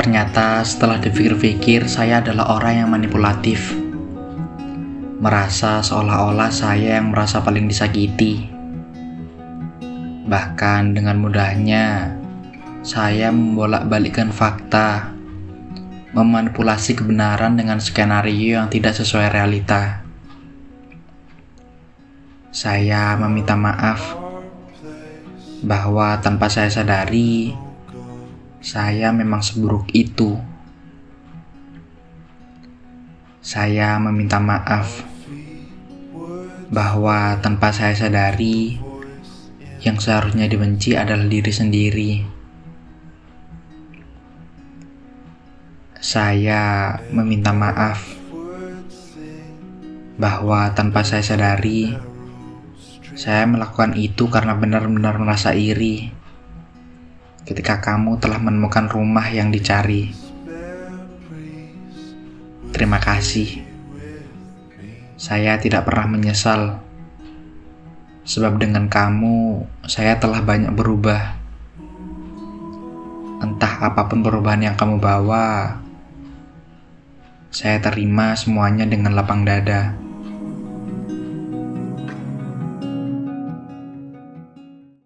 Ternyata setelah dipikir-pikir saya adalah orang yang manipulatif. Merasa seolah-olah saya yang merasa paling disakiti. Bahkan dengan mudahnya saya membolak-balikkan fakta, memanipulasi kebenaran dengan skenario yang tidak sesuai realita. Saya meminta maaf bahwa tanpa saya sadari, saya memang seburuk itu. Saya meminta maaf bahwa tanpa saya sadari, yang seharusnya dibenci adalah diri sendiri. Saya meminta maaf bahwa tanpa saya sadari, saya melakukan itu karena benar-benar merasa iri ketika kamu telah menemukan rumah yang dicari. Terima kasih. Saya tidak pernah menyesal, sebab dengan kamu saya telah banyak berubah. Entah apa pun perubahan yang kamu bawa, saya terima semuanya dengan lapang dada.